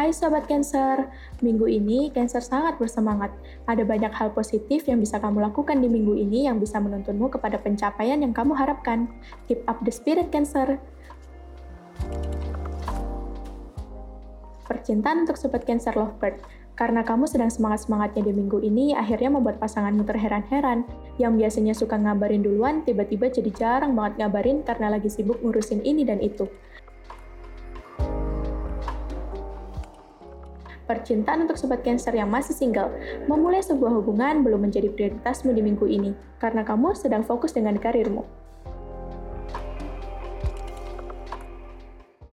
Hai Sobat Cancer, minggu ini Cancer sangat bersemangat. Ada banyak hal positif yang bisa kamu lakukan di minggu ini yang bisa menuntunmu kepada pencapaian yang kamu harapkan. Keep up the spirit Cancer! Percintaan untuk Sobat Cancer Lovebird. Karena kamu sedang semangat-semangatnya di minggu ini, akhirnya membuat pasanganmu terheran-heran. Yang biasanya suka ngabarin duluan, tiba-tiba jadi jarang banget ngabarin karena lagi sibuk ngurusin ini dan itu. Percintaan untuk sobat Cancer yang masih single, memulai sebuah hubungan belum menjadi prioritasmu di minggu ini, karena kamu sedang fokus dengan karirmu.